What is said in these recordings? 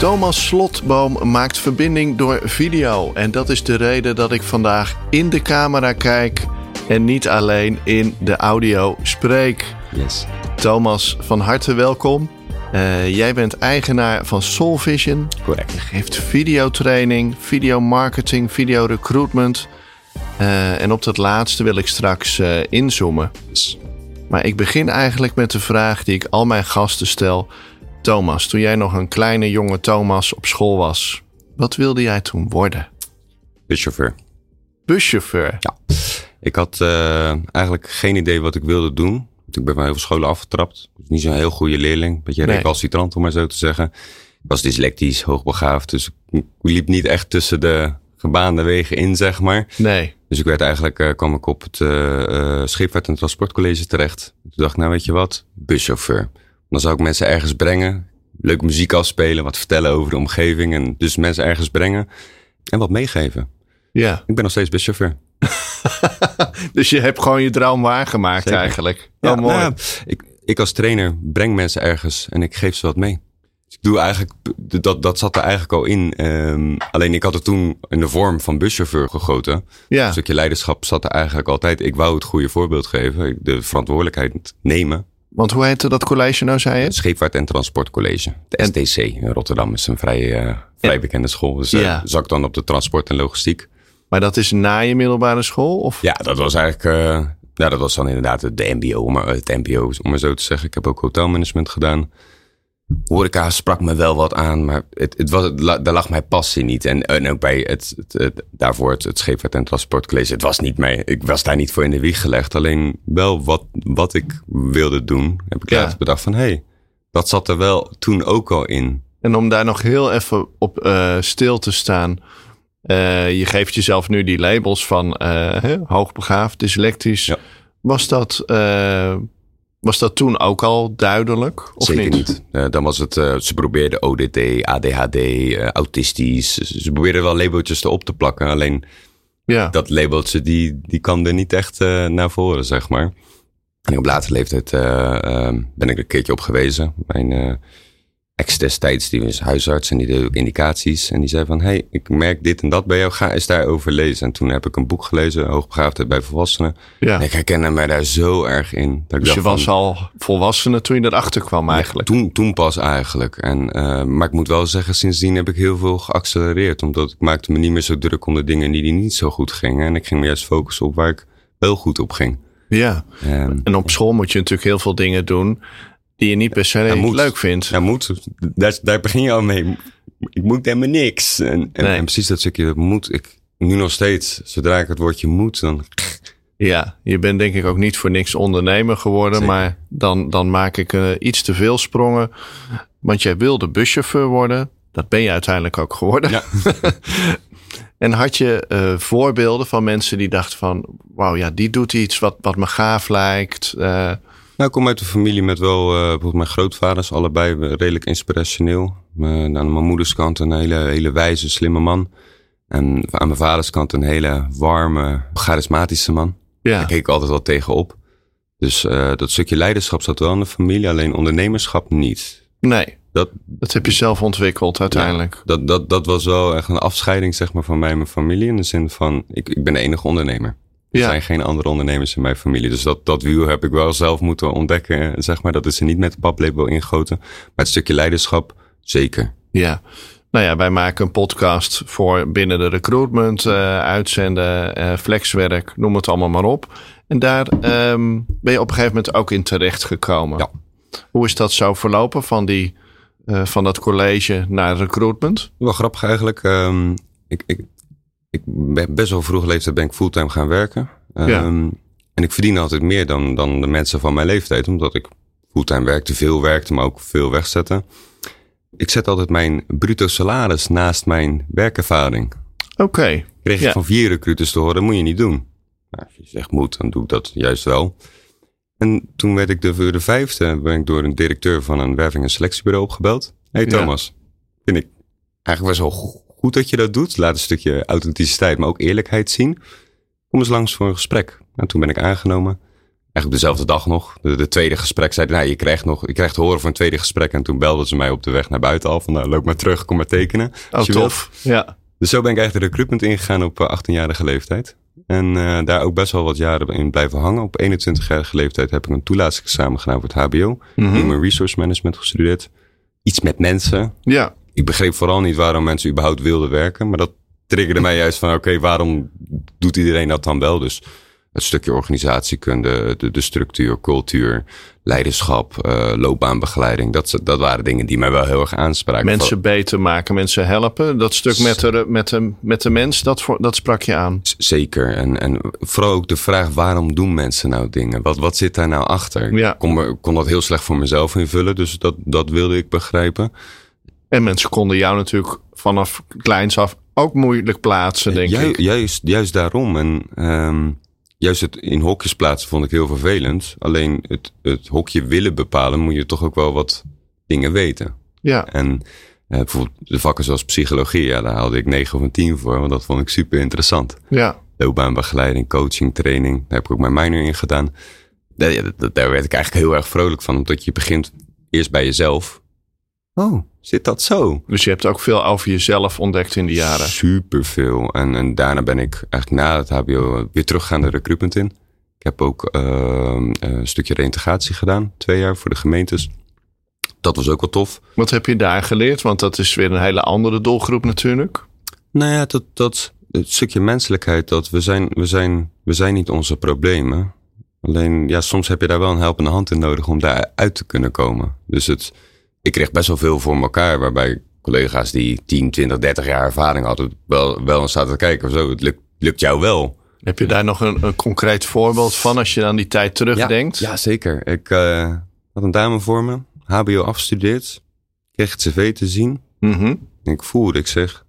Thomas Slotboom maakt verbinding door video. En dat is de reden dat ik vandaag in de camera kijk en niet alleen in de audio spreek. Yes. Thomas, van harte welkom. Uh, jij bent eigenaar van Soul Vision. Correct. Je geeft videotraining, videomarketing, videorecruitment. Uh, en op dat laatste wil ik straks uh, inzoomen. Yes. Maar ik begin eigenlijk met de vraag die ik al mijn gasten stel. Thomas, toen jij nog een kleine jonge Thomas op school was, wat wilde jij toen worden? Buschauffeur. Buschauffeur? Ja. Ik had uh, eigenlijk geen idee wat ik wilde doen. Ik ben van heel veel scholen afgetrapt. Dus niet zo'n heel goede leerling. Beetje Nee. recalcitrant om maar zo te zeggen. Ik was dyslectisch, hoogbegaafd. Dus ik liep niet echt tussen de gebaande wegen in, zeg maar. Nee. Dus ik werd eigenlijk, uh, kwam ik op het uh, uh, Scheepvaart- en Transportcollege terecht. Toen dacht ik, nou weet je wat, buschauffeur. Dan zou ik mensen ergens brengen, leuke muziek afspelen, wat vertellen over de omgeving. En dus mensen ergens brengen en wat meegeven. Ja. Ik ben nog steeds buschauffeur. dus je hebt gewoon je droom waargemaakt Zeker. eigenlijk. Ja, oh, mooi. nou ik, ik als trainer breng mensen ergens en ik geef ze wat mee. Dus ik doe eigenlijk, dat, dat zat er eigenlijk al in. Um, alleen ik had het toen in de vorm van buschauffeur gegoten. Ja. Een stukje leiderschap zat er eigenlijk altijd. Ik wou het goede voorbeeld geven, de verantwoordelijkheid nemen. Want hoe heette dat college nou, zei je? Het Scheepvaart- en Transportcollege. De STC in Rotterdam is een vrij, uh, vrij bekende school. Dus uh, Ja. zat ik dan op de transport en logistiek. Maar dat is na je middelbare school? Of? Ja, dat was eigenlijk. Uh, ja, dat was dan inderdaad de MBO, maar, het MBO, om maar zo te zeggen. Ik heb ook hotelmanagement gedaan. Horeca sprak me wel wat aan, maar het, het was, het daar lag mijn passie niet. En, en ook bij het, daarvoor het, het Scheepvaart- en Transportcollege. Het was niet mij, ik was daar niet voor in de wieg gelegd. Alleen wel wat, wat ik wilde doen, heb ik Ja. bedacht van... hé, hey, dat zat er wel toen ook al in. En om daar nog heel even op eh, stil te staan. eh, je geeft jezelf nu die labels van eh, hè, hoogbegaafd, dyslectisch. Ja. Was, dat, was dat toen ook al duidelijk? Of Zeker niet. Eh, dan was het, eh, ze probeerden ODD, ADHD, eh, autistisch. Ze, probeerden wel labeltjes erop te plakken. Alleen Ja. dat labeltje, die, die kwam er niet echt naar voren, zeg maar. En op latere leeftijd ben ik er een keertje op gewezen. Mijn ex destijds, die was huisarts en die deed ook indicaties. En die zei van, hey, ik merk dit en dat bij jou, ga eens daarover lezen. En toen heb ik een boek gelezen, Hoogbegaafdheid bij volwassenen. ja. En ik herkende mij daar zo erg in. Dat Dus je was van, al volwassene toen je erachter kwam eigenlijk. ja, toen, toen pas eigenlijk. En, uh, maar ik moet wel zeggen, sindsdien heb ik heel veel geaccelereerd. Omdat ik maakte me niet meer zo druk om de dingen die, die niet zo goed gingen. En ik ging me juist focussen op waar ik wel goed op ging. Ja. En op school moet je natuurlijk heel veel dingen doen die je niet per se Ja, moet. leuk vindt. ja, moet. Daar, daar begin je al mee. Ik moet helemaal niks. En, en, Nee. en precies dat stukje, dat moet ik nu nog steeds. Zodra ik het woordje moet, dan... Ja, je bent denk ik ook niet voor niks ondernemer geworden, Zeker. maar dan, dan maak ik eh, iets te veel sprongen. Want jij wilde buschauffeur worden. Dat ben je uiteindelijk ook geworden. Ja. En had je eh, voorbeelden van mensen die dachten van... wauw, ja, die doet iets wat, wat me gaaf lijkt. Eh, Nou, ik kom uit een familie met wel, uh, bijvoorbeeld mijn grootvaders, allebei redelijk inspirationeel. Uh, aan mijn moeders kant een hele, hele wijze, slimme man. En aan mijn vaders kant een hele warme, charismatische man. ja, Daar keek ik altijd wel tegenop. Dus uh, dat stukje leiderschap zat wel in de familie, alleen ondernemerschap niet. nee, Dat, dat heb je zelf ontwikkeld uiteindelijk. dat, dat, dat was wel echt een afscheiding zeg maar, van mij en mijn familie. In de zin van, ik, ik ben de enige ondernemer. Er Ja. zijn geen andere ondernemers in mijn familie. Dus dat, dat wiel heb ik wel zelf moeten ontdekken. Zeg maar. Dat is er niet met de paplepel ingegoten. Maar het stukje leiderschap, zeker. Ja. Nou ja, wij maken een podcast voor binnen de recruitment, uh, uitzenden, uh, flexwerk, noem het allemaal maar op. En daar um, ben je op een gegeven moment ook in terecht gekomen. Ja. Hoe is dat zo verlopen van, die, uh, van dat college naar recruitment? Wel grappig eigenlijk. Um, ik, ik, ik ben best wel vroeg leeftijd ben ik fulltime gaan werken. Um, Ja. En ik verdien altijd meer dan, dan de mensen van mijn leeftijd. Omdat ik fulltime werkte, veel werkte, maar ook veel wegzette. Ik zet altijd mijn bruto salaris naast mijn werkervaring. Oké. Kreeg ik van vier recruiters te horen, dat moet je niet doen. Nou, als je zegt moet, dan doe ik dat juist wel. En toen werd ik de, voor de vijfde ben ik door een directeur van een werving- en selectiebureau opgebeld. hey Ja. Thomas, vind ik eigenlijk best wel goed dat je dat doet. Laat een stukje authenticiteit, maar ook eerlijkheid zien. Kom eens langs voor een gesprek. En toen ben ik aangenomen. Eigenlijk dezelfde dag nog. De, de tweede gesprek zei, nou, je krijgt nog, je krijgt te horen voor een tweede gesprek. En toen belden ze mij op de weg naar buiten al van, nou, loop maar terug, kom maar tekenen. Oh, tof. Ja. Dus zo ben ik eigenlijk de recruitment ingegaan op eh, 18-jarige leeftijd. En eh, daar ook best wel wat jaren in blijven hangen. Op 21-jarige leeftijd heb ik een toelatingsexamen gedaan voor het HBO. Mhm. Human Resource Management gestudeerd. Iets met mensen. Ja. Ik begreep vooral niet waarom mensen überhaupt wilden werken. Maar dat triggerde mij juist van, oké, waarom doet iedereen dat dan wel? Dus het stukje organisatiekunde, de, de structuur, cultuur, leiderschap, eh, loopbaanbegeleiding. Dat, dat waren dingen die mij wel heel erg aanspraken. Mensen beter maken, mensen helpen. Dat stuk met de, met de, met de mens, dat, voor, dat sprak je aan. Zeker. En, en vooral ook de vraag, waarom doen mensen nou dingen? Wat, wat zit daar nou achter? Ja. Ik kon, kon dat heel slecht voor mezelf invullen, dus dat, dat wilde ik begrijpen. En mensen konden jou natuurlijk vanaf kleins af ook moeilijk plaatsen, denk Ju- ik. Juist, juist daarom. En ehm, juist het in hokjes plaatsen vond ik heel vervelend. Alleen het, het hokje willen bepalen, moet je toch ook wel wat dingen weten. Ja. En eh, bijvoorbeeld de vakken zoals psychologie, ja, daar haalde ik 9 of een 10 voor, want dat vond ik super interessant. Ja. loopbaanbegeleiding, coaching, training. Daar heb ik ook mijn minor in gedaan. Daar werd ik eigenlijk heel erg vrolijk van. Omdat je begint eerst bij jezelf. Oh, zit dat zo? Dus je hebt ook veel over jezelf ontdekt in die jaren. Superveel. En, en daarna ben ik eigenlijk na het hbo weer teruggegaan de recruitment in. Ik heb ook ehm, een stukje reintegratie gedaan. Twee jaar voor de gemeentes. Dat was ook wel tof. Wat heb je daar geleerd? Want dat is weer een hele andere doelgroep natuurlijk. Nou ja, dat, dat het stukje menselijkheid, dat we zijn, we zijn, we zijn niet onze problemen. Alleen, ja, soms heb je daar wel een helpende hand in nodig om daar uit te kunnen komen. Dus het, ik kreeg best wel veel voor elkaar, waarbij collega's die 10, 20, 30 jaar ervaring hadden, wel, wel eens zaten te kijken. Zo, het lukt, lukt jou wel. Heb je daar nog een, een concreet voorbeeld van als je aan die tijd terugdenkt? Ja, zeker. Ik eh, had een dame voor me, HBO afgestudeerd, kreeg het cv te zien. Mhm. En ik voelde, ik zeg,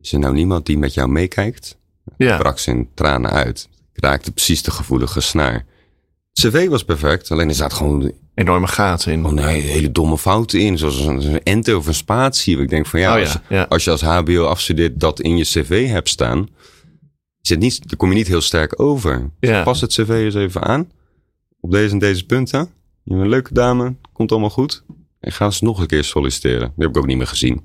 is er nou niemand die met jou meekijkt? ja. brak ze in tranen uit. Ik raakte precies de gevoelige snaar. Het cv was perfect, alleen er zat gewoon Enorme gaten in. oh nee, hele domme fouten in. Zoals een, een enter of een spatie. Ik denk van ja, Oh ja, als, ja. als je als HBO afstudeert dat in je cv hebt staan, het niet, dan kom je niet heel sterk over. Ja. Pas het cv eens even aan. Op deze en deze punten. Je bent een leuke dame, komt allemaal goed. En ga eens nog een keer solliciteren. Die heb ik ook niet meer gezien.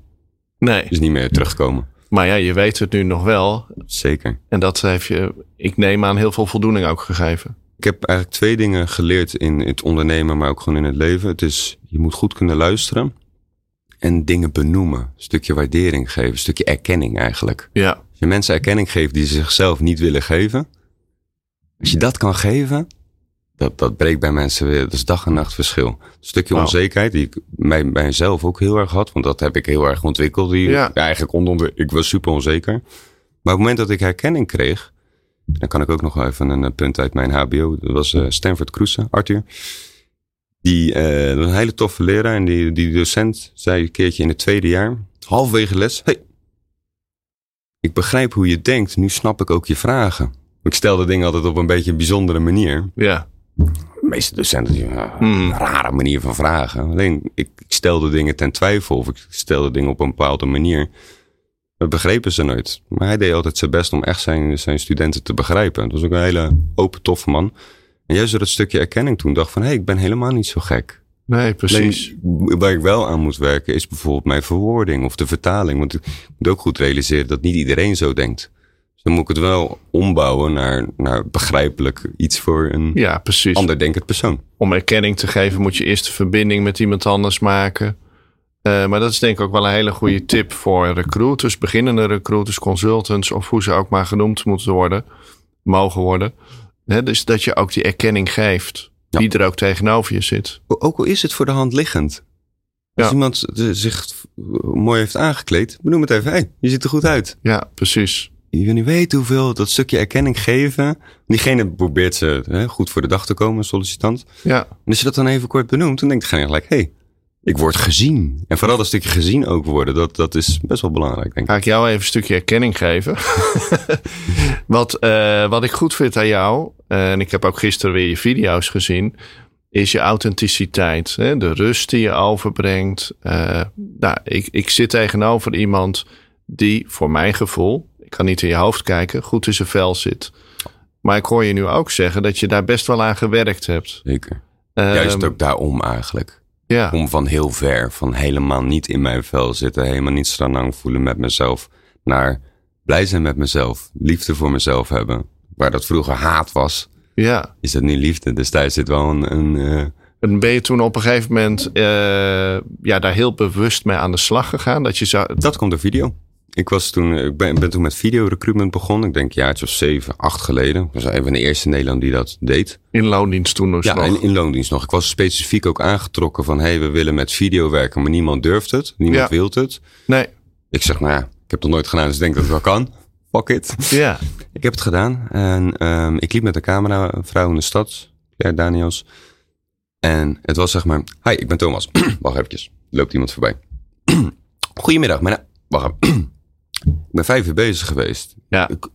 Nee, Is niet meer teruggekomen. maar ja, je weet het nu nog wel. Zeker. En dat heeft je, ik neem aan, heel veel voldoening ook gegeven. Ik heb eigenlijk twee dingen geleerd in het ondernemen, maar ook gewoon in het leven. Het is, je moet goed kunnen luisteren en dingen benoemen. Een stukje waardering geven, een stukje erkenning eigenlijk. Ja, Als je mensen erkenning geeft die ze zichzelf niet willen geven. Als je dat kan geven, dat, dat breekt bij mensen weer. Dat is dag en nacht verschil. Een stukje onzekerheid die ik bij, bij mezelf ook heel erg had. Want dat heb ik heel erg ontwikkeld. Die, Ja. Eigenlijk onder, ik was super onzeker. Maar op het moment dat ik herkenning kreeg. Dan kan ik ook nog even een eh, punt uit mijn HBO. Dat was eh, Stanford Kroesen, Arthur. Die eh, was een hele toffe leraar. En die, die docent zei een keertje in het tweede jaar. Halverwege les. Hey, ik begrijp hoe je denkt. Nu snap ik ook je vragen. Ik stelde dingen altijd op een beetje een bijzondere manier. ja, De meeste docenten die ja, Hmm. een rare manier van vragen. Alleen ik, ik stelde dingen ten twijfel of ik stelde dingen op een bepaalde manier. Dat begrepen ze nooit. Maar hij deed altijd zijn best om echt zijn, zijn studenten te begrijpen. Het was ook een hele open, toffe man. En juist door dat stukje erkenning toen dacht van... hé, hey, ik ben helemaal niet zo gek. nee, precies. Alleen, waar ik wel aan moet werken is bijvoorbeeld mijn verwoording of de vertaling. Want ik moet ook goed realiseren dat niet iedereen zo denkt. Dus dan moet ik het wel ombouwen naar, naar begrijpelijk iets voor een Ja, precies. ander denkend persoon. Om erkenning te geven moet je eerst de verbinding met iemand anders maken. Eh, maar dat is denk ik ook wel een hele goede tip voor recruiters, beginnende recruiters, consultants of hoe ze ook maar genoemd moeten worden, mogen worden. Dus dat je ook die erkenning geeft, Ja. die er ook tegenover je zit. Ook al is het voor de hand liggend. Als Ja. iemand zich mooi heeft aangekleed, benoem het even. hey, je ziet er goed uit. Ja, precies. Je wil niet weten hoeveel dat stukje erkenning geven. Diegene probeert ze hè, goed voor de dag te komen, een sollicitant. Ja, En als je dat dan even kort benoemt, dan denkt diegene gelijk... hé, hey, ik word gezien. En vooral dat stukje gezien ook worden, dat, dat is best wel belangrijk, denk ik. Ga ik jou even een stukje erkenning geven. wat, eh, wat ik goed vind aan jou, eh, en ik heb ook gisteren weer je video's gezien, is je authenticiteit. Hè? De rust die je overbrengt. Eh, nou, ik, ik zit tegenover iemand die, voor mijn gevoel, ik kan niet in je hoofd kijken, goed in zijn vel zit. Maar ik hoor je nu ook zeggen dat je daar best wel aan gewerkt hebt. Zeker. Ehm, Juist ook daarom eigenlijk. Ja, Om van heel ver, van helemaal niet in mijn vel zitten, helemaal niet stranang voelen met mezelf, naar blij zijn met mezelf, liefde voor mezelf hebben. Waar dat vroeger haat was, ja. is dat nu liefde. Dus daar zit wel een, een eh, En ben je toen op een gegeven moment eh, ja, daar heel bewust mee aan de slag gegaan? Dat je zou. Dat komt door video. Ik, was toen, ik ben, ben toen met videorecruitment begonnen. Ik denk een jaartje of zeven, acht geleden. Ik was een van de eerste in Nederland die dat deed. In loondienst toen dus Ja, nog. in, in loondienst nog. Ik was specifiek ook aangetrokken van... hey, we willen met video werken, maar niemand durft het. Niemand Ja. wil het. Nee, Ik zeg, nou ja, ik heb het nog nooit gedaan, dus ik denk dat het wel kan. Fuck it. ja. Ik heb het gedaan. En ehm, ik liep met een cameravrouw in de stad. Claire Daniels. En het was zeg maar... Hi, ik ben Thomas. Wacht eventjes. Loopt iemand voorbij. Goedemiddag. Mijn. Wacht even. ik ben vijf uur bezig geweest. Ja. Ik-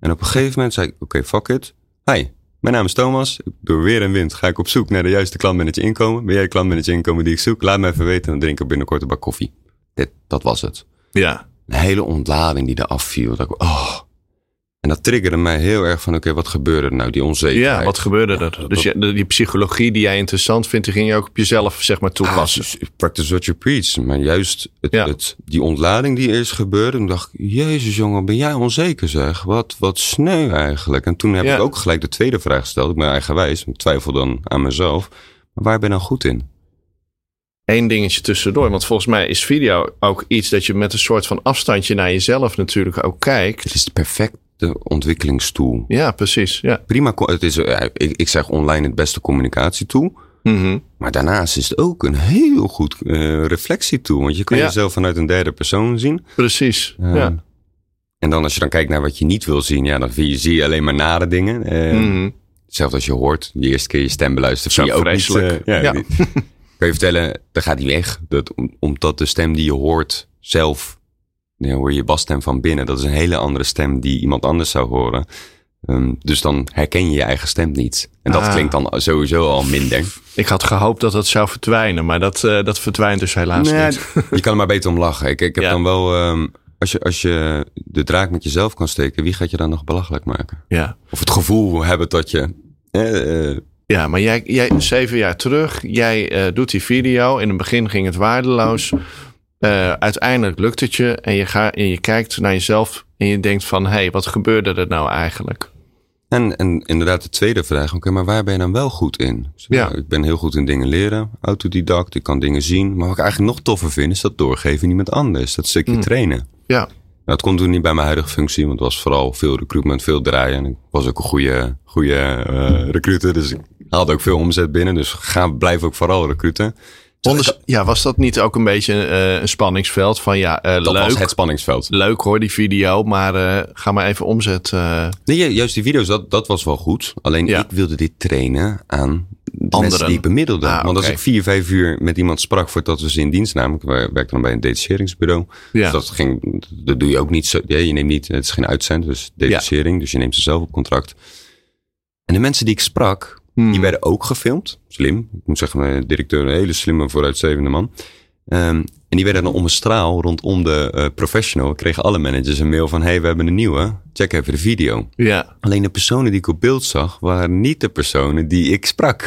En op een gegeven moment zei ik... Oké, fuck it. Hi, mijn naam is Thomas. Door weer en wind ga ik op zoek naar de juiste klantmanager inkomen. Ben jij de klantmanager inkomen die ik zoek? Laat me even weten. Dan drink ik binnenkort een bak koffie. Dit, dat was het ja. een hele ontlading die eraf viel. Dat ik, oh. En dat triggerde mij heel erg van, oké, wat gebeurde er nou? Die onzekerheid. Ja, wat gebeurde er? dat- Dus je, de- die psychologie die jij interessant vindt, die ging je ook op jezelf zeg maar Ah, toepassen. dus practice what you preach. Maar juist het, Ja. het, die ontlading die eerst gebeurde, toen dacht ik, jezus jongen, ben jij onzeker zeg? Wat, wat sneu eigenlijk. En toen heb Ja. ik ook gelijk de tweede vraag gesteld. Ik ben eigenwijs, ik twijfel dan aan mezelf. Maar waar ben je nou goed in? Eén dingetje tussendoor, want volgens mij is video ook iets dat je met een soort van afstandje naar jezelf natuurlijk ook kijkt. Het is de ontwikkelingstool. Ja, precies. Ja. Prima, het is, eh, ik, ik zeg online het beste communicatietool. Mhm. Maar daarnaast is het ook een heel goed eh reflectietool. Want je kan Ja. jezelf vanuit een derde persoon zien. Precies. Eh, ja. En dan als je dan kijkt naar wat je niet wil zien, ja, dan zie je, alleen maar nare dingen. Eh, Mhm. Hetzelfde als je hoort, de eerste keer je stem beluistert, zie je ook vreselijk. niet. eh, ja, Ja. die- kan je vertellen, dat gaat niet weg. Dat, om- omdat de stem die je hoort zelf, ja, hoor je je basstem van binnen. Dat is een hele andere stem die iemand anders zou horen. Ehm, dus dan herken je je eigen stem niet. En dat Ah. klinkt dan sowieso al minder. Ik had gehoopt dat dat zou verdwijnen, maar dat, eh, dat verdwijnt dus helaas Nee, niet. Je kan er maar beter om lachen. Ik, ik heb Ja. dan wel, ehm, als, je, als je de draak met jezelf kan steken, wie gaat je dan nog belachelijk maken? Ja. Of het gevoel hebben dat je. eh, Ja, maar jij, jij zeven jaar terug, jij eh, doet die video. In het begin ging het waardeloos. Eh, uiteindelijk lukt het je en je, gaat en je kijkt naar jezelf en je denkt van... hé, hey, wat gebeurde er nou eigenlijk? en, en inderdaad, de tweede vraag: oké, maar waar ben je dan wel goed in? Zeg, Ja. nou, ik ben heel goed in dingen leren, autodidact, ik kan dingen zien. Maar wat ik eigenlijk nog toffer vind, is dat doorgeven aan iemand anders. Dat stukje Mm. trainen. Ja, Nou, dat kon toen niet bij mijn huidige functie, want het was vooral veel recruitment, veel draaien. En ik was ook een goede, goede eh, recruiter, dus ik haalde ook veel omzet binnen. Dus ga, blijf ook vooral recruiten. Onders- ja was dat niet ook een beetje eh, een spanningsveld van... ja, eh, Dat leuk, was het spanningsveld. leuk hoor, die video, maar eh, ga maar even omzet. Nee, ju- juist die video's, dat, dat was wel goed. Alleen Ja. ik wilde dit trainen aan de Anderen. mensen die ik bemiddelde. Ah, Want als ik vier, vijf uur met iemand sprak voordat we ze in dienst namen. Ik werkte dan bij een detacheringsbureau. ja. Dus dat, ging, dat doe je ook niet zo. Ja, je neemt niet, het is geen uitzend, dus detachering. Dus je neemt ze zelf op contract. En de mensen die ik sprak, Hmm. die werden ook gefilmd. Slim. Ik moet zeggen, mijn directeur een hele slimme, vooruitstrevende man. Ehm, en die werden dan om een straal rondom de eh, professional. Kregen alle managers een mail van: hey, we hebben een nieuwe. Check even de video. ja, Alleen de personen die ik op beeld zag, waren niet de personen die ik sprak.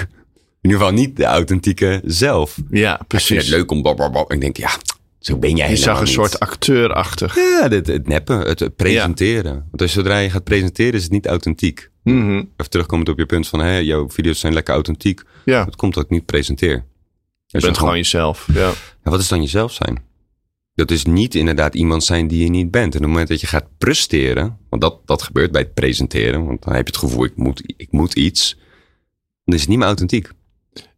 In ieder geval niet de authentieke zelf. ja, Ik vind precies. het leuk om. Ik denk, ja, zo ben jij Je zag een niet. soort acteurachtig. Ja, het, het neppen, het, presenteren. Want als zodra je gaat presenteren, is het niet authentiek. Mhm. Even terugkomend op je punt van, hé, jouw video's zijn lekker authentiek. Ja, Dat komt dat ik niet presenteer. je bent gewoon jezelf. Ja. Ja, wat is dan jezelf zijn? Dat is niet inderdaad iemand zijn die je niet bent. En op het moment dat je gaat presteren, want dat, dat gebeurt bij het presenteren, want dan heb je het gevoel, ik moet, ik moet iets, dan is het niet meer authentiek.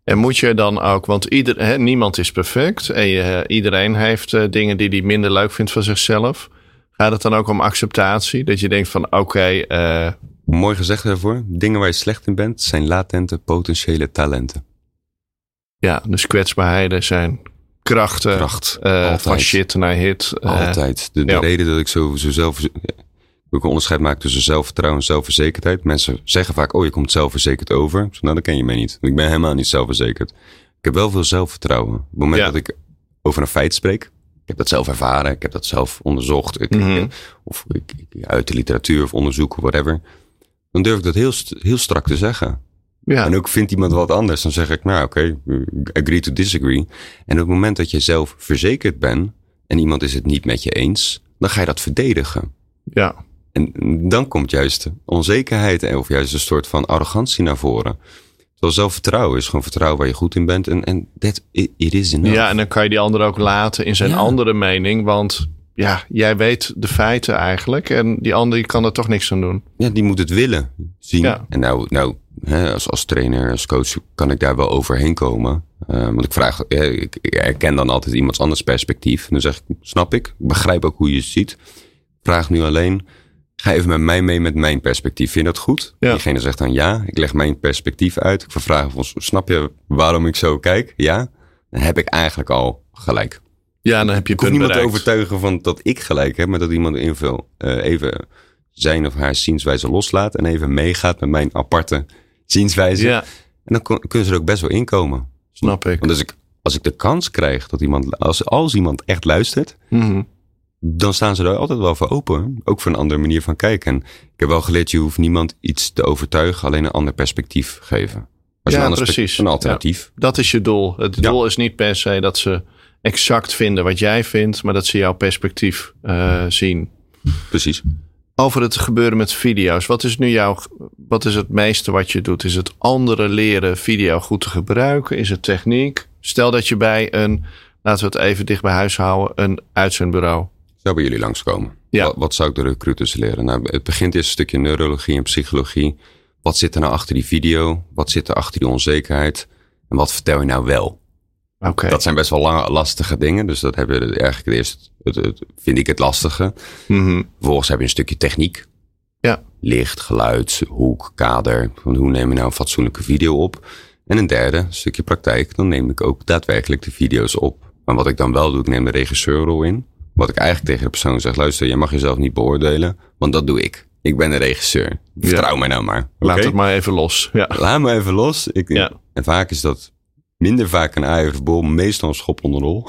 En moet je dan ook, want ieder, hè, niemand is perfect. En je, iedereen heeft eh, dingen die hij minder leuk vindt van zichzelf. Gaat het dan ook om acceptatie? Dat je denkt van oké, eh, Mooi gezegd daarvoor, dingen waar je slecht in bent, zijn latente potentiële talenten. Ja, dus kwetsbaarheden zijn krachten. Kracht, eh, altijd. van shit naar hit. eh, Altijd. De, de ja. reden dat ik zo, zo zelf... Ik een onderscheid maak tussen zelfvertrouwen en zelfverzekerdheid. Mensen zeggen vaak, oh, je komt zelfverzekerd over. Nou, dat ken je mij niet. Ik ben helemaal niet zelfverzekerd. Ik heb wel veel zelfvertrouwen. Op het moment Ja. dat ik over een feit spreek. Ik heb dat zelf ervaren. Ik heb dat zelf onderzocht. Ik, Mhm. of ik, ik- uit de literatuur of onderzoek of whatever. Dan durf ik dat heel, heel strak te zeggen. ja. En ook vindt iemand wat anders, dan zeg ik, nou oké, agree to disagree. En op het moment dat je zelf verzekerd bent en iemand is het niet met je eens, dan ga je dat verdedigen. ja. En dan komt juist onzekerheid en- of juist een soort van arrogantie naar voren. Terwijl zelfvertrouwen is gewoon vertrouwen waar je goed in bent. En, en that, it, it is enough. Ja, en dan kan je die ander ook laten in zijn Ja. andere mening. Want ja, jij weet de feiten eigenlijk. En die ander die kan er toch niks aan doen. Ja, die moet het willen zien. Ja. En nou, nou hè, als, als trainer, als coach, kan ik daar wel overheen komen. Eh, want ik vraag, ik, ik herken dan altijd iemands anders perspectief. En dan zeg ik, snap ik, begrijp ook hoe je het ziet. Vraag nu alleen, ga even met mij mee met mijn perspectief. Vind je dat goed? Ja. Diegene zegt dan ja, ik leg mijn perspectief uit. Ik vervraag, van, snap je waarom ik zo kijk? Ja, dan heb ik eigenlijk al gelijk. Ja, dan heb je Ik hoef niemand te overtuigen van dat ik gelijk heb, maar dat iemand invul, eh, even zijn of haar zienswijze loslaat en even meegaat met mijn aparte zienswijze. Ja, En dan kon- kunnen ze er ook best wel inkomen. snap ik. Want als ik, als ik de kans krijg dat iemand, als, als iemand echt luistert, Mhm. Dan staan ze er altijd wel voor open. Ook voor een andere manier van kijken. En ik heb wel geleerd, je hoeft niemand iets te overtuigen, alleen een ander perspectief geven. Als Ja, een precies. Een alternatief. Dat is je doel. Het Ja. doel is niet per se dat ze exact vinden wat jij vindt. Maar dat ze jouw perspectief eh, zien. Precies. Over het gebeuren met video's. Wat is nu jouw, wat is het meeste wat je doet? Is het anderen leren video goed te gebruiken? Is het techniek? Stel dat je bij een, laten we het even dicht bij huis houden, een uitzendbureau. Zou bij jullie langskomen? Ja. Wat, wat zou ik de recruiters leren? Nou, het begint eerst een stukje neurologie en psychologie. Wat zit er nou achter die video? Wat zit er achter die onzekerheid? En wat vertel je nou wel? Oké. Dat zijn best wel lange, lastige dingen. Dus dat hebben we eigenlijk eerst, het, het- vind ik het lastige. Mhm. Vervolgens heb je een stukje techniek. Ja. Licht, geluid, hoek, kader. Van hoe neem je nou een fatsoenlijke video op? En een derde, een stukje praktijk. Dan neem ik ook daadwerkelijk de video's op. Maar wat ik dan wel doe, ik neem de regisseurrol in. Wat ik eigenlijk tegen de persoon zeg, luister, je mag jezelf niet beoordelen. Want dat doe ik. Ik ben de regisseur. Vertrouw mij nou maar. Laat het maar even los. Ja. Laat me even los. Ik, Ja. En vaak is dat minder vaak een ei of bol, meestal een schop onder de rol.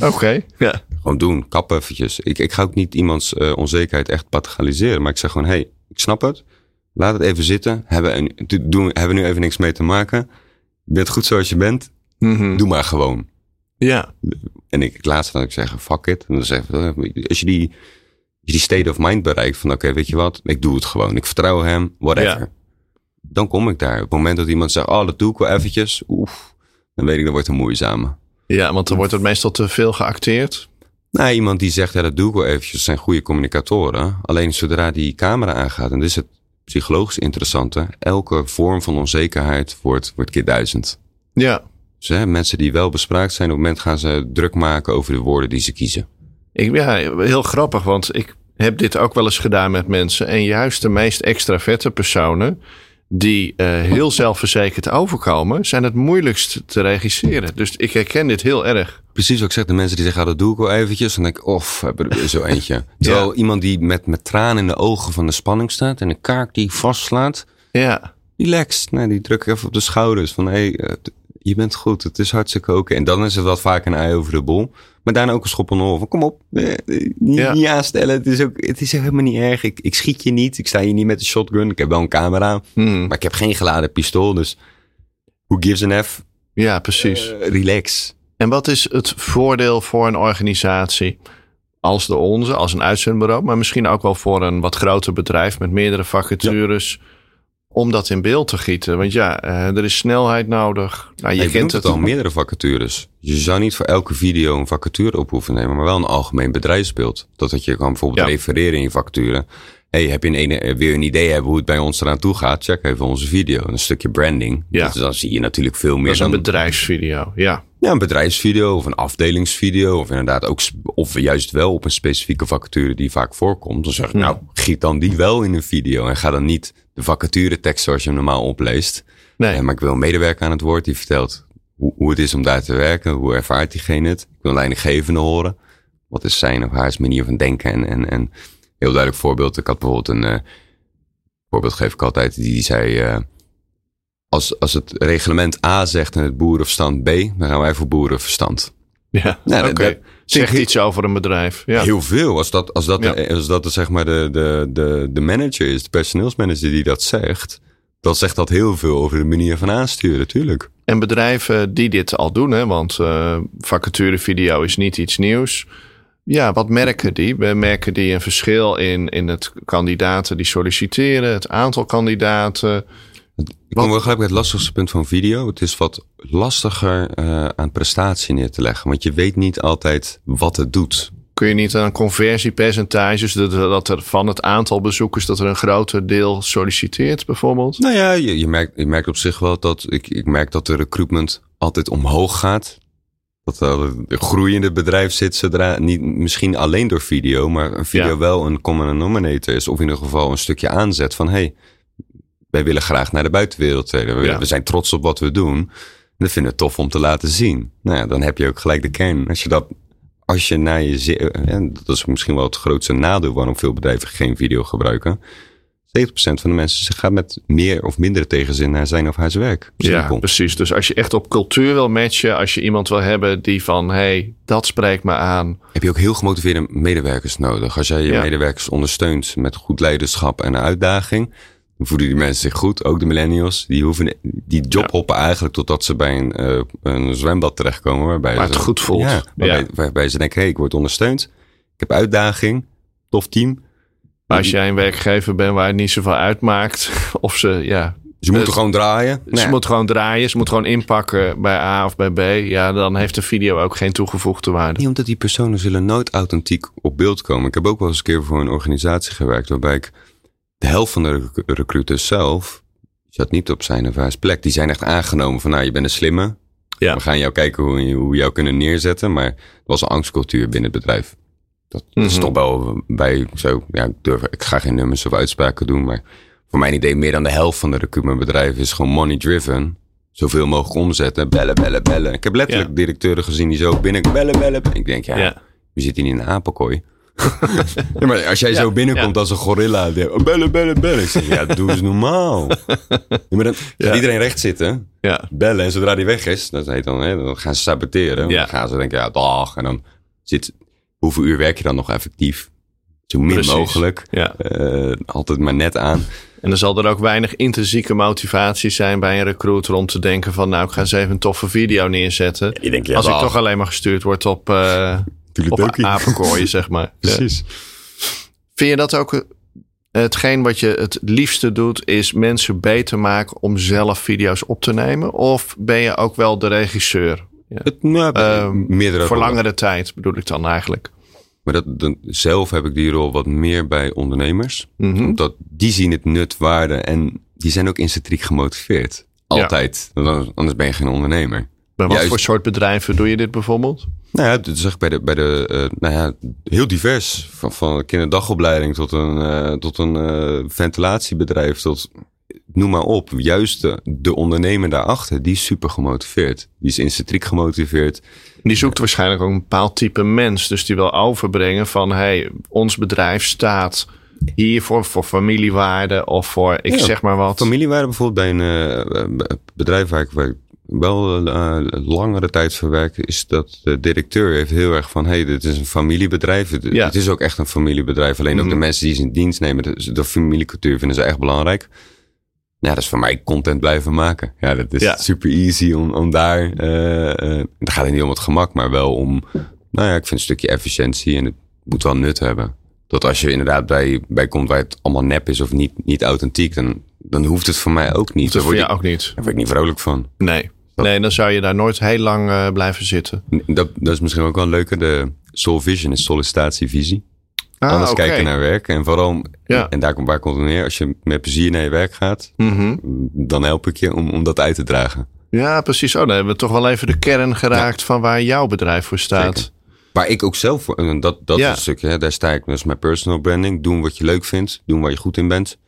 Oké. Ja. Gewoon doen, kap eventjes. Ik, ik ga ook niet iemands eh, onzekerheid echt pathologaliseren. Maar ik zeg gewoon, hey, ik snap het. Laat het even zitten. Hebben een, do- doen, hebben nu even niks mee te maken. Je bent goed zoals je bent. Mhm. Doe maar gewoon. Ja. En ik, ik laatst dan ik zeg, fuck it. En dan zeg ik, eh, als je die, als je die state of mind bereikt van, oké, weet je wat? Ik doe het gewoon. Ik vertrouw hem, whatever. Ja. Dan kom ik daar. Op het moment dat iemand zegt, oh, dat doe ik wel eventjes. Oef, dan weet ik, dat wordt een moeizame. Ja, want dan wordt het meestal te veel geacteerd. Nou, iemand die zegt, ja, dat doe ik wel eventjes, dat zijn goede communicatoren. Alleen zodra die camera aangaat, en dit is het psychologisch interessante, elke vorm van onzekerheid wordt, wordt keer duizend. Ja. Dus hè, mensen die wel bespraakt zijn, op het moment gaan ze druk maken over de woorden die ze kiezen. Ik, ja, heel grappig, want ik heb dit ook wel eens gedaan met mensen. En juist de meest extraverte personen, die eh, heel zelfverzekerd overkomen, zijn het moeilijkst te regisseren. Dus ik herken dit heel erg. Precies wat ik zeg, de mensen die zeggen, ah, dat doe ik wel eventjes. Dan denk ik, of, heb er zo eentje. Terwijl iemand die met, met tranen in de ogen van de spanning staat en een kaak die vastslaat, Ja, relaxed. Nee, die druk even op de schouders van, hé, hey, eh, je bent goed, het is hartstikke oké. En dan is het wat vaak een ei over de bol. Maar daarna ook een schop onder van, kom op, eh, niet, Ja. niet aanstellen. Het is, ook, het is helemaal niet erg. Ik, ik schiet je niet, ik sta hier niet met een shotgun. Ik heb wel een camera, Hmm. maar ik heb geen geladen pistool. Dus who gives an F? ja precies. Eh, relax. En wat is het voordeel voor een organisatie als de onze, als een uitzendbureau, maar misschien ook wel voor een wat groter bedrijf met meerdere vacatures, om dat in beeld te gieten? Want ja, eh, er is snelheid nodig. Nou, je kent het al, meerdere vacatures. Je zou niet voor elke video een vacature op hoeven nemen, maar wel een algemeen bedrijfsbeeld. Dat dat je kan bijvoorbeeld Ja. refereren in je vacature. hey, heb je een, ene, eh, wil je een idee hebben hoe het bij ons eraan toe gaat? Check even onze video. Een stukje branding. Ja. Dus dan zie je natuurlijk veel meer Dat is een dan bedrijfsvideo. Ja, ja, een bedrijfsvideo of een afdelingsvideo. Of inderdaad ook, of juist wel op een specifieke vacature die vaak voorkomt. Dan zeg ik, nou, giet dan die wel in een video. En ga dan niet de vacature tekst zoals je hem normaal opleest. nee. Eh, maar ik wil een medewerker aan het woord die vertelt hoe, hoe het is om daar te werken. Hoe ervaart diegene het? Ik wil een leidinggevende horen. Wat is zijn of haar manier van denken? En, en, en heel duidelijk voorbeeld. Ik had bijvoorbeeld een uh, voorbeeld geef ik altijd. Die, die zei, uh, als, als het reglement A zegt en het boerenverstand B, dan gaan wij voor boerenverstand. Ja, nou, oké. Zegt iets over een bedrijf. Ja. Heel veel. Als dat, als dat, ja. als dat zeg maar de, de, de, de manager is, de personeelsmanager die dat zegt, dan zegt dat heel veel over de manier van aansturen, natuurlijk. En bedrijven die dit al doen, hè, want uh, vacaturevideo is niet iets nieuws. Ja, wat merken die? We merken die een verschil in, in het kandidaten die solliciteren, het aantal kandidaten. Ik kom wel gelijk bij het lastigste punt van video. Het is wat lastiger uh, aan prestatie neer te leggen. Want je weet niet altijd wat het doet. Kun je niet aan conversiepercentages, dat, dat er van het aantal bezoekers, dat er een groter deel solliciteert bijvoorbeeld? Nou ja, je, je, merkt, je merkt op zich wel dat, ik, ik merk dat de recruitment altijd omhoog gaat. Dat er een groeiende bedrijf zit zodra, niet misschien alleen door video, maar een video ja. wel een common denominator is. Of in ieder geval een stukje aanzet van, hey, wij willen graag naar de buitenwereld treden. We, ja. we, zijn trots op wat we doen. En dat vinden we tof om te laten zien. Nou ja, dan heb je ook gelijk de kern. Als je dat, als je naar je, en dat is misschien wel het grootste nadeel waarom veel bedrijven geen video gebruiken. 70% van de mensen gaat met meer of minder tegenzin naar zijn of haar werk. Ja, precies. Dus als je echt op cultuur wil matchen, als je iemand wil hebben die van, hey, dat spreekt me aan. Heb je ook heel gemotiveerde medewerkers nodig. Als jij je ja. medewerkers ondersteunt met goed leiderschap en een uitdaging, voelen die mensen zich goed. Ook de millennials, die hoeven, die job hoppen eigenlijk totdat ze bij een, uh, een zwembad terechtkomen. Waarbij Waar het ze, goed voelt. Ja, waarbij, ja. waarbij ze denken, hey, ik word ondersteund. Ik heb uitdaging, tof team. Maar als jij een werkgever bent waar het niet zoveel uitmaakt, of ze, ja. Ze moeten gewoon draaien. Ze nee. moeten gewoon draaien. Ze moeten gewoon inpakken bij A of bij B. Ja, dan heeft de video ook geen toegevoegde waarde. Nee, omdat die personen zullen nooit authentiek op beeld komen. Ik heb ook wel eens een keer voor een organisatie gewerkt waarbij ik de helft van de recruiters zelf zat niet op zijn of haar plek. Die zijn echt aangenomen van, nou, je bent een slimme. Ja. We gaan jou kijken hoe, hoe we jou kunnen neerzetten. Maar het was een angstcultuur binnen het bedrijf. Dat, mm -hmm. is toch wel bij zo, ja, ik, durf, ik ga geen nummers of uitspraken doen, maar voor mijn idee meer dan de helft van de recruitmentbedrijven is gewoon money driven. Zoveel mogelijk omzetten, bellen, bellen, bellen. Ik heb letterlijk ja. directeuren gezien die zo binnen bellen, bellen. Ik denk, ja, ja. we zitten hier in een apenkooi. ja, maar als jij ja, zo binnenkomt ja. als een gorilla, die, oh, bellen, bellen, bellen. Ik zeg, ja, doe eens normaal. maar dan gaat iedereen recht zitten, bellen. En zodra die weg is, dat heet dan, hè, dan gaan ze saboteren. Dan gaan ze denken, ja, dag. En dan zit, hoeveel uur werk je dan nog effectief? Zo min Precies. mogelijk. Uh, altijd maar net aan. En dan zal er ook weinig intrinsieke motivatie zijn bij een recruiter om te denken van, nou, ik ga eens even een toffe video neerzetten. Ja, denk, ja, als ik toch alleen maar gestuurd word op, uh, op apenkooien, zeg maar. Precies. Ja. Vind je dat ook hetgeen wat je het liefste doet, is mensen beter maken om zelf video's op te nemen? Of ben je ook wel de regisseur? Ja. Het, nou, uh, voor langere tijd bedoel ik dan eigenlijk. Maar dat, dan, zelf heb ik die rol wat meer bij ondernemers. Mhm. Omdat die zien het nut, waarde en die zijn ook intrinsiek gemotiveerd. Altijd. Ja. Anders ben je geen ondernemer. Bij wat Juist, voor soort bedrijven doe je dit bijvoorbeeld? Nou ja, dat zeg ik bij de, bij de uh, nou ja, heel divers. Van, van kinderdagopleiding tot een, uh, tot een uh, ventilatiebedrijf, tot noem maar op. Juist de, de ondernemer daarachter, die is super gemotiveerd. Die is intrinsiek gemotiveerd. Die zoekt waarschijnlijk ook een bepaald type mens. Dus die wil overbrengen van, hey, ons bedrijf staat hier voor, voor familiewaarde of voor, ik ja, zeg maar wat. Familiewaarde bijvoorbeeld bij een uh, bedrijf waar ik, waar ik wel uh, langere tijd verwerk, is dat de directeur heeft heel erg van, hey, dit is een familiebedrijf. Het, ja. het is ook echt een familiebedrijf. Alleen mm -hmm. ook de mensen die ze in dienst nemen, de, de familiecultuur vinden ze echt belangrijk. Ja, dat is voor mij content blijven maken. Ja, dat is ja. super easy om, om daar. Uh, uh, het gaat niet om het gemak, maar wel om. Nou ja, ik vind een stukje efficiëntie en het moet wel nut hebben. Dat als je inderdaad bij, bij komt waar het allemaal nep is of niet, niet authentiek, dan, dan hoeft het voor mij ook niet. Dat voor jou ook niet. Daar word ik niet vrolijk van. Nee. Dat, nee, dan zou je daar nooit heel lang uh, blijven zitten. Dat, dat is misschien ook wel een leuke. De Soul Vision is sollicitatievisie. Ah, Anders okay. kijken naar werk. En vooral, ja. en daar komt waar komt het neer. Als je met plezier naar je werk gaat, mm -hmm. dan help ik je om, om dat uit te dragen. Ja, precies. Oh, dan hebben we toch wel even de kern geraakt ja. van waar jouw bedrijf voor staat. Zeker. Waar ik ook zelf voor, en dat, dat ja. is een stukje, hè, daar sta ik, dus mijn personal branding. Doen wat je leuk vindt, doen waar je goed in bent.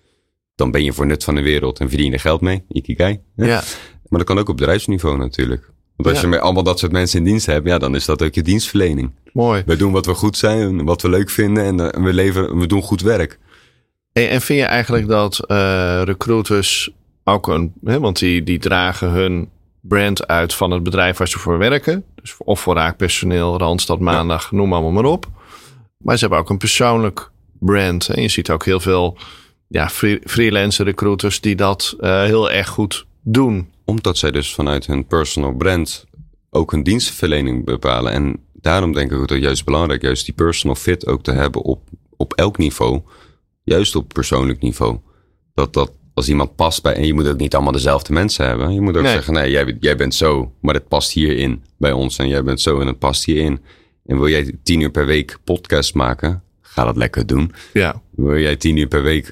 Dan ben je voor nut van de wereld en verdien je er geld mee. Ikigai. Hè? Ja. Maar dat kan ook op bedrijfsniveau natuurlijk. Want als Ja. je met allemaal dat soort mensen in dienst hebt, ja, dan is dat ook je dienstverlening. Mooi. We doen wat we goed zijn, wat we leuk vinden en eh, we, leveren, we doen goed werk. En, en vind je eigenlijk dat eh, recruiters ook een, hè, want die, die dragen hun brand uit van het bedrijf waar ze voor werken. Dus of voor raakpersoneel, Randstad, Maandag, noem allemaal maar op. Maar ze hebben ook een persoonlijk brand. En je ziet ook heel veel ja, free- freelance recruiters die dat eh, heel erg goed doen. Omdat zij dus vanuit hun personal brand ook een dienstverlening bepalen. En daarom denk ik dat het juist belangrijk juist die personal fit ook te hebben op, op elk niveau. Juist op persoonlijk niveau. Dat dat als iemand past bij, en je moet ook niet allemaal dezelfde mensen hebben. Je moet ook Nee. zeggen, nee, jij, jij bent zo, maar het past hierin bij ons. En jij bent zo en het past hierin. En wil jij tien uur per week podcast maken? Ga dat lekker doen. Ja, Wil jij tien uur per week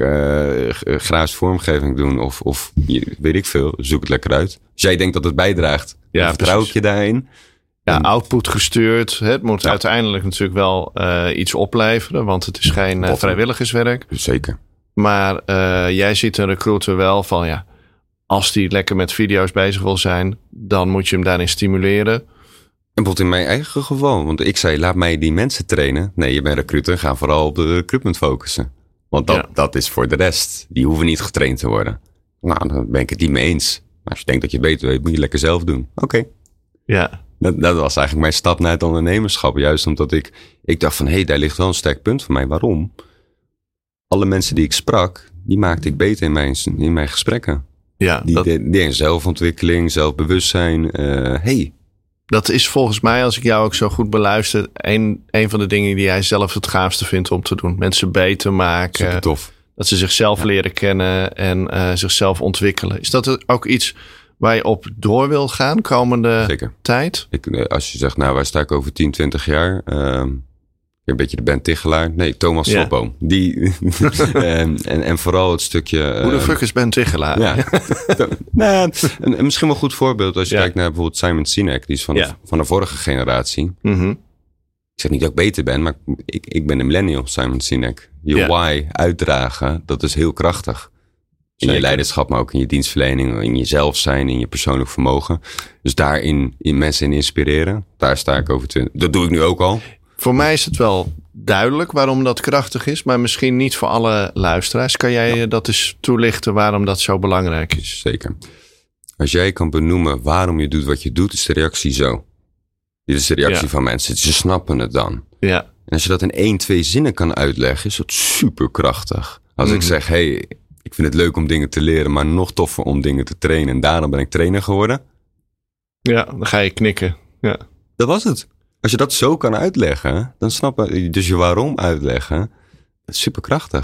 grafische vormgeving doen? Of, of weet ik veel, zoek het lekker uit. Als jij denkt dat het bijdraagt, Ja, vertrouw ik je daarin. ja output gestuurd. Het moet Ja. uiteindelijk natuurlijk wel eh, iets opleveren, want het is geen vrijwilligerswerk. Zeker. Maar jij ziet een recruiter wel van ja, als die lekker met video's bezig wil zijn, dan moet je hem daarin stimuleren. En bijvoorbeeld in mijn eigen geval, want ik zei, laat mij die mensen trainen. Nee, je bent recruiter, ga vooral op de recruitment focussen. Want dat, Ja. dat is voor de rest. Die hoeven niet getraind te worden. Nou, dan ben ik het niet mee eens. Maar als je denkt dat je beter weet, moet je lekker zelf doen. Oké. Ja, Dat, dat was eigenlijk mijn stap naar het ondernemerschap. Juist omdat ik, ik dacht van, hé, hey, daar ligt wel een sterk punt voor mij. Waarom? Alle mensen die ik sprak, die maakte ik beter in mijn, in mijn gesprekken. ja Die, dat, die, die in zelfontwikkeling, zelfbewustzijn. eh hey, dat is volgens mij, als ik jou ook zo goed beluister, een, een van de dingen die jij zelf het gaafste vindt om te doen. Mensen beter maken, super tof. dat ze zichzelf leren kennen en eh, zichzelf ontwikkelen. Is dat ook iets waar je op door wil gaan komende Zeker. tijd? Ik, eh, als je zegt, nou, waar sta ik over 10, 20 jaar? Ehm, een beetje de Ben Tichelaar. Nee, Thomas Ja. Slotboom. Die, en, en, en vooral het stukje... Hoe de ehm, fuck is Ben Tichelaar? Ja. nou, een, een misschien wel een goed voorbeeld als je Ja. kijkt naar bijvoorbeeld Simon Sinek. Die is van, Ja. de, van de vorige generatie. Mhm. Ik zeg niet dat ik beter ben, maar ik, ik ben een millennial, Simon Sinek. Je why uitdragen, dat is heel krachtig. In je leiderschap, maar ook in je dienstverlening, in jezelf zijn, in je persoonlijk vermogen. Dus daarin in mensen in inspireren, daar sta ik over te. Dat doe ik nu ook al. Voor mij is het wel duidelijk waarom dat krachtig is, maar misschien niet voor alle luisteraars. Kan jij dat eens toelichten waarom dat zo belangrijk is? Zeker. Als jij kan benoemen waarom je doet wat je doet, is de reactie zo. Dit is de reactie Ja. van mensen. Ze snappen het dan. Ja, En als je dat in één, twee zinnen kan uitleggen, is dat super krachtig. Als ik Mhm. zeg, hey, ik vind het leuk om dingen te leren, maar nog toffer om dingen te trainen. En daarom ben ik trainer geworden. ja dan ga je knikken. Ja, Dat was het. Als je dat zo kan uitleggen, dan snappen, dus je waarom uitleggen, dat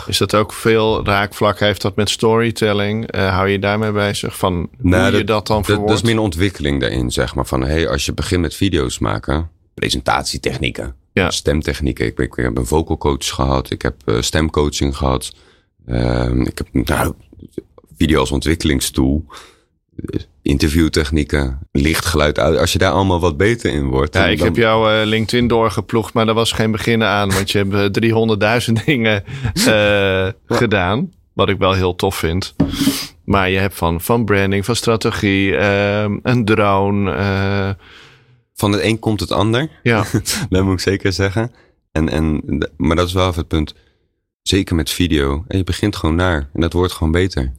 is dat ook veel raakvlak? Heeft dat met storytelling? Eh, hou je daarmee bezig? Van hoe Nou, je dat dan Dat, verwoordt? dat is meer een ontwikkeling daarin, zeg maar. Van, hey, als je begint met video's maken, presentatietechnieken, Ja. stemtechnieken. Ik, ik, ik heb een vocal coach gehad, ik heb eh, stemcoaching gehad. Ehm, ik heb nou, video als ontwikkelingstool, eh, interviewtechnieken, licht, geluid, uit. Als je daar allemaal wat beter in wordt. Ja, ik dan- heb jou eh, LinkedIn doorgeploegd, maar daar was geen begin aan. Want je hebt eh, 300.000 dingen eh, gedaan. Wat ik wel heel tof vind. Maar je hebt van, van branding, van strategie, eh, een drone. eh, Van het een komt het ander. ja, dat moet ik zeker zeggen. En, en, maar dat is wel even het punt. Zeker met video. En je begint gewoon naar. En dat wordt gewoon beter.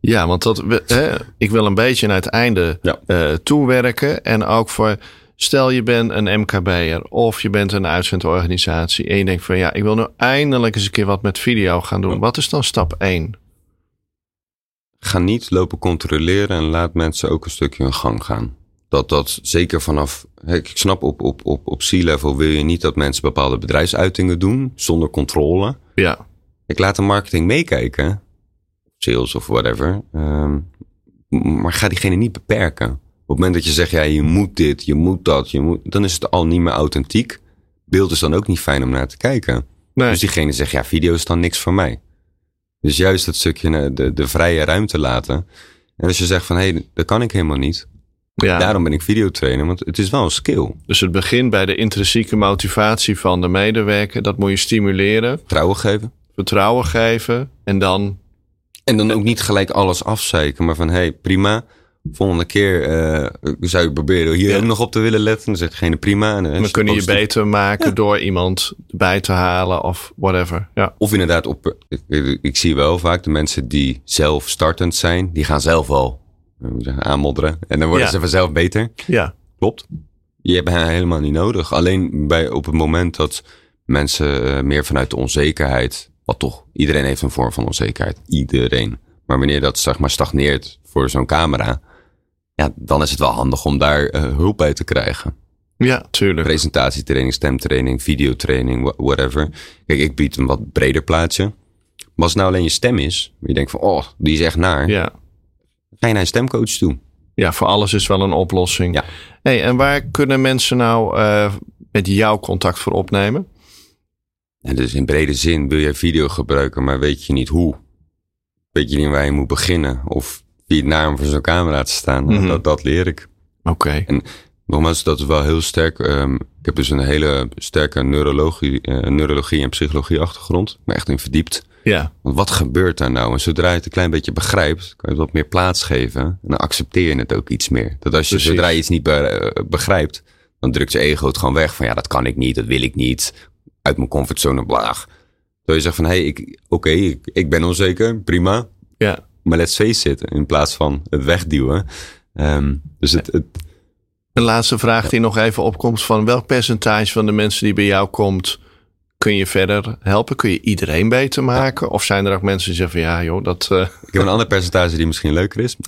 Ja, want dat, hè, ik wil een beetje naar het einde Ja. eh, toewerken. En ook voor, stel je bent een MKB'er of je bent een uitzendorganisatie. En je denkt van ja, ik wil nu eindelijk eens een keer wat met video gaan doen. Wat is dan stap 1? Ga niet lopen controleren en laat mensen ook een stukje hun gang gaan. Dat dat zeker vanaf. Ik snap op, op, op, op C-level wil je niet dat mensen bepaalde bedrijfsuitingen doen zonder controle. Ja, Ik laat de marketing meekijken. Sales of whatever. ehm, maar ga diegene niet beperken. Op het moment dat je zegt, ja, je moet dit, je moet dat, je moet, dan is het al niet meer authentiek. Beeld is dan ook niet fijn om naar te kijken. nee. Dus diegene zegt, ja, video is dan niks voor mij. Dus juist dat stukje eh, de, de vrije ruimte laten. En als je zegt van, hé, hey, dat kan ik helemaal niet. ja. Daarom ben ik videotrainer, want het is wel een skill. Dus het begint bij de intrinsieke motivatie van de medewerker. Dat moet je stimuleren, Vertrouwen geven. vertrouwen geven en dan. En dan ook niet gelijk alles afzeiken, maar van, hé, hey, prima. volgende keer uh, zou je proberen hier ook nog op te willen letten. Dan zegt degene prima. En, dan kun je beter maken door iemand bij te halen of whatever. Ja. Of inderdaad, op, ik, ik, zie wel vaak de mensen die zelf startend zijn, die gaan zelf al zeggen, aanmodderen. En dan worden ze vanzelf beter. Ja. Klopt. Je hebt hen helemaal niet nodig. Alleen bij, op het moment dat mensen uh, meer vanuit de onzekerheid, wat toch, iedereen heeft een vorm van onzekerheid. Iedereen. Maar wanneer dat zeg maar stagneert voor zo'n camera, ja, dan is het wel handig om daar uh, hulp bij te krijgen. Ja, tuurlijk. Presentatietraining, stemtraining, videotraining, whatever. Kijk, ik bied een wat breder plaatje. Maar als het nou alleen je stem is, je denkt van, oh, die is echt naar. Ja. Ga je naar een stemcoach toe. Ja, voor alles is wel een oplossing. Ja. Hey, en waar kunnen mensen nou uh, met jou contact voor opnemen? Ja, dus in brede zin wil je video gebruiken, maar weet je niet hoe. Weet je niet waar je moet beginnen. Of wie het naam voor zo'n camera te staan. Mm -hmm. dat, dat leer ik. Oké. En nogmaals, dat is wel heel sterk. Um, ik heb dus een hele sterke neurologie, uh, neurologie en psychologie achtergrond. Maar echt in verdiept. Ja. Want wat gebeurt daar nou? En zodra je het een klein beetje begrijpt, kan je wat meer plaats geven. En dan accepteer je het ook iets meer. Dat als je Precies. zodra je iets niet be begrijpt, dan drukt je ego het gewoon weg. Van ja, dat kan ik niet, dat wil ik niet. Uit mijn comfortzone, blaag. Terwijl je zegt van, hé, hey, ik, oké, okay, ik, ik ben onzeker, prima. Ja. Maar let's face it, in plaats van het wegduwen. Um, dus het, het een laatste vraag die nog even opkomt van welk percentage van de mensen die bij jou komt kun je verder helpen? Kun je iedereen beter maken? Of zijn er ook mensen die zeggen van ja joh, dat... Uh... Ik heb een ander percentage die misschien leuker is. 98%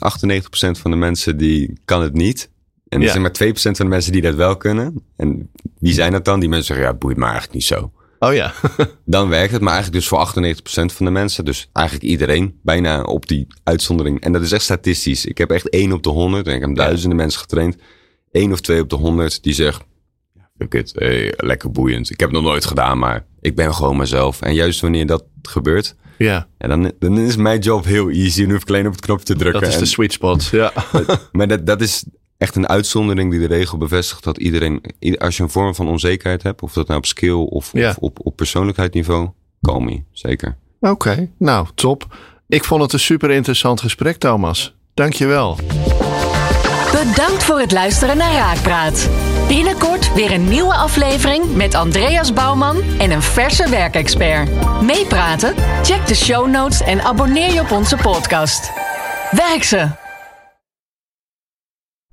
van de mensen die kan het niet. En er ja. zijn maar 2% van de mensen die dat wel kunnen. En wie zijn dat dan? Die mensen zeggen ja, boeit me eigenlijk niet zo. Oh ja. dan werkt het, maar eigenlijk dus voor 98% van de mensen. Dus eigenlijk iedereen bijna op die uitzondering. En dat is echt statistisch. Ik heb echt 1 op de 100 en ik heb duizenden ja. mensen getraind. 1 of 2 op de 100 die zegt fuck it, hey, lekker boeiend. Ik heb het nog nooit gedaan, maar ik ben gewoon mezelf. En juist wanneer dat gebeurt, ja. ja dan, dan is mijn job heel easy. Dan hoef ik alleen op het knopje te drukken. Dat is en, de sweet spot, ja. maar dat, dat is echt een uitzondering die de regel bevestigt dat iedereen, als je een vorm van onzekerheid hebt, of dat nou op skill of, ja. of op, op persoonlijkheidsniveau, call me, zeker. Oké, okay, nou top. Ik vond het een super interessant gesprek, Thomas. Dankjewel. Bedankt voor het luisteren naar Raakpraat. Binnenkort weer een nieuwe aflevering met Andreas Bouwman en een verse werkexpert. Meepraten? Check de show notes en abonneer je op onze podcast. Werk ze!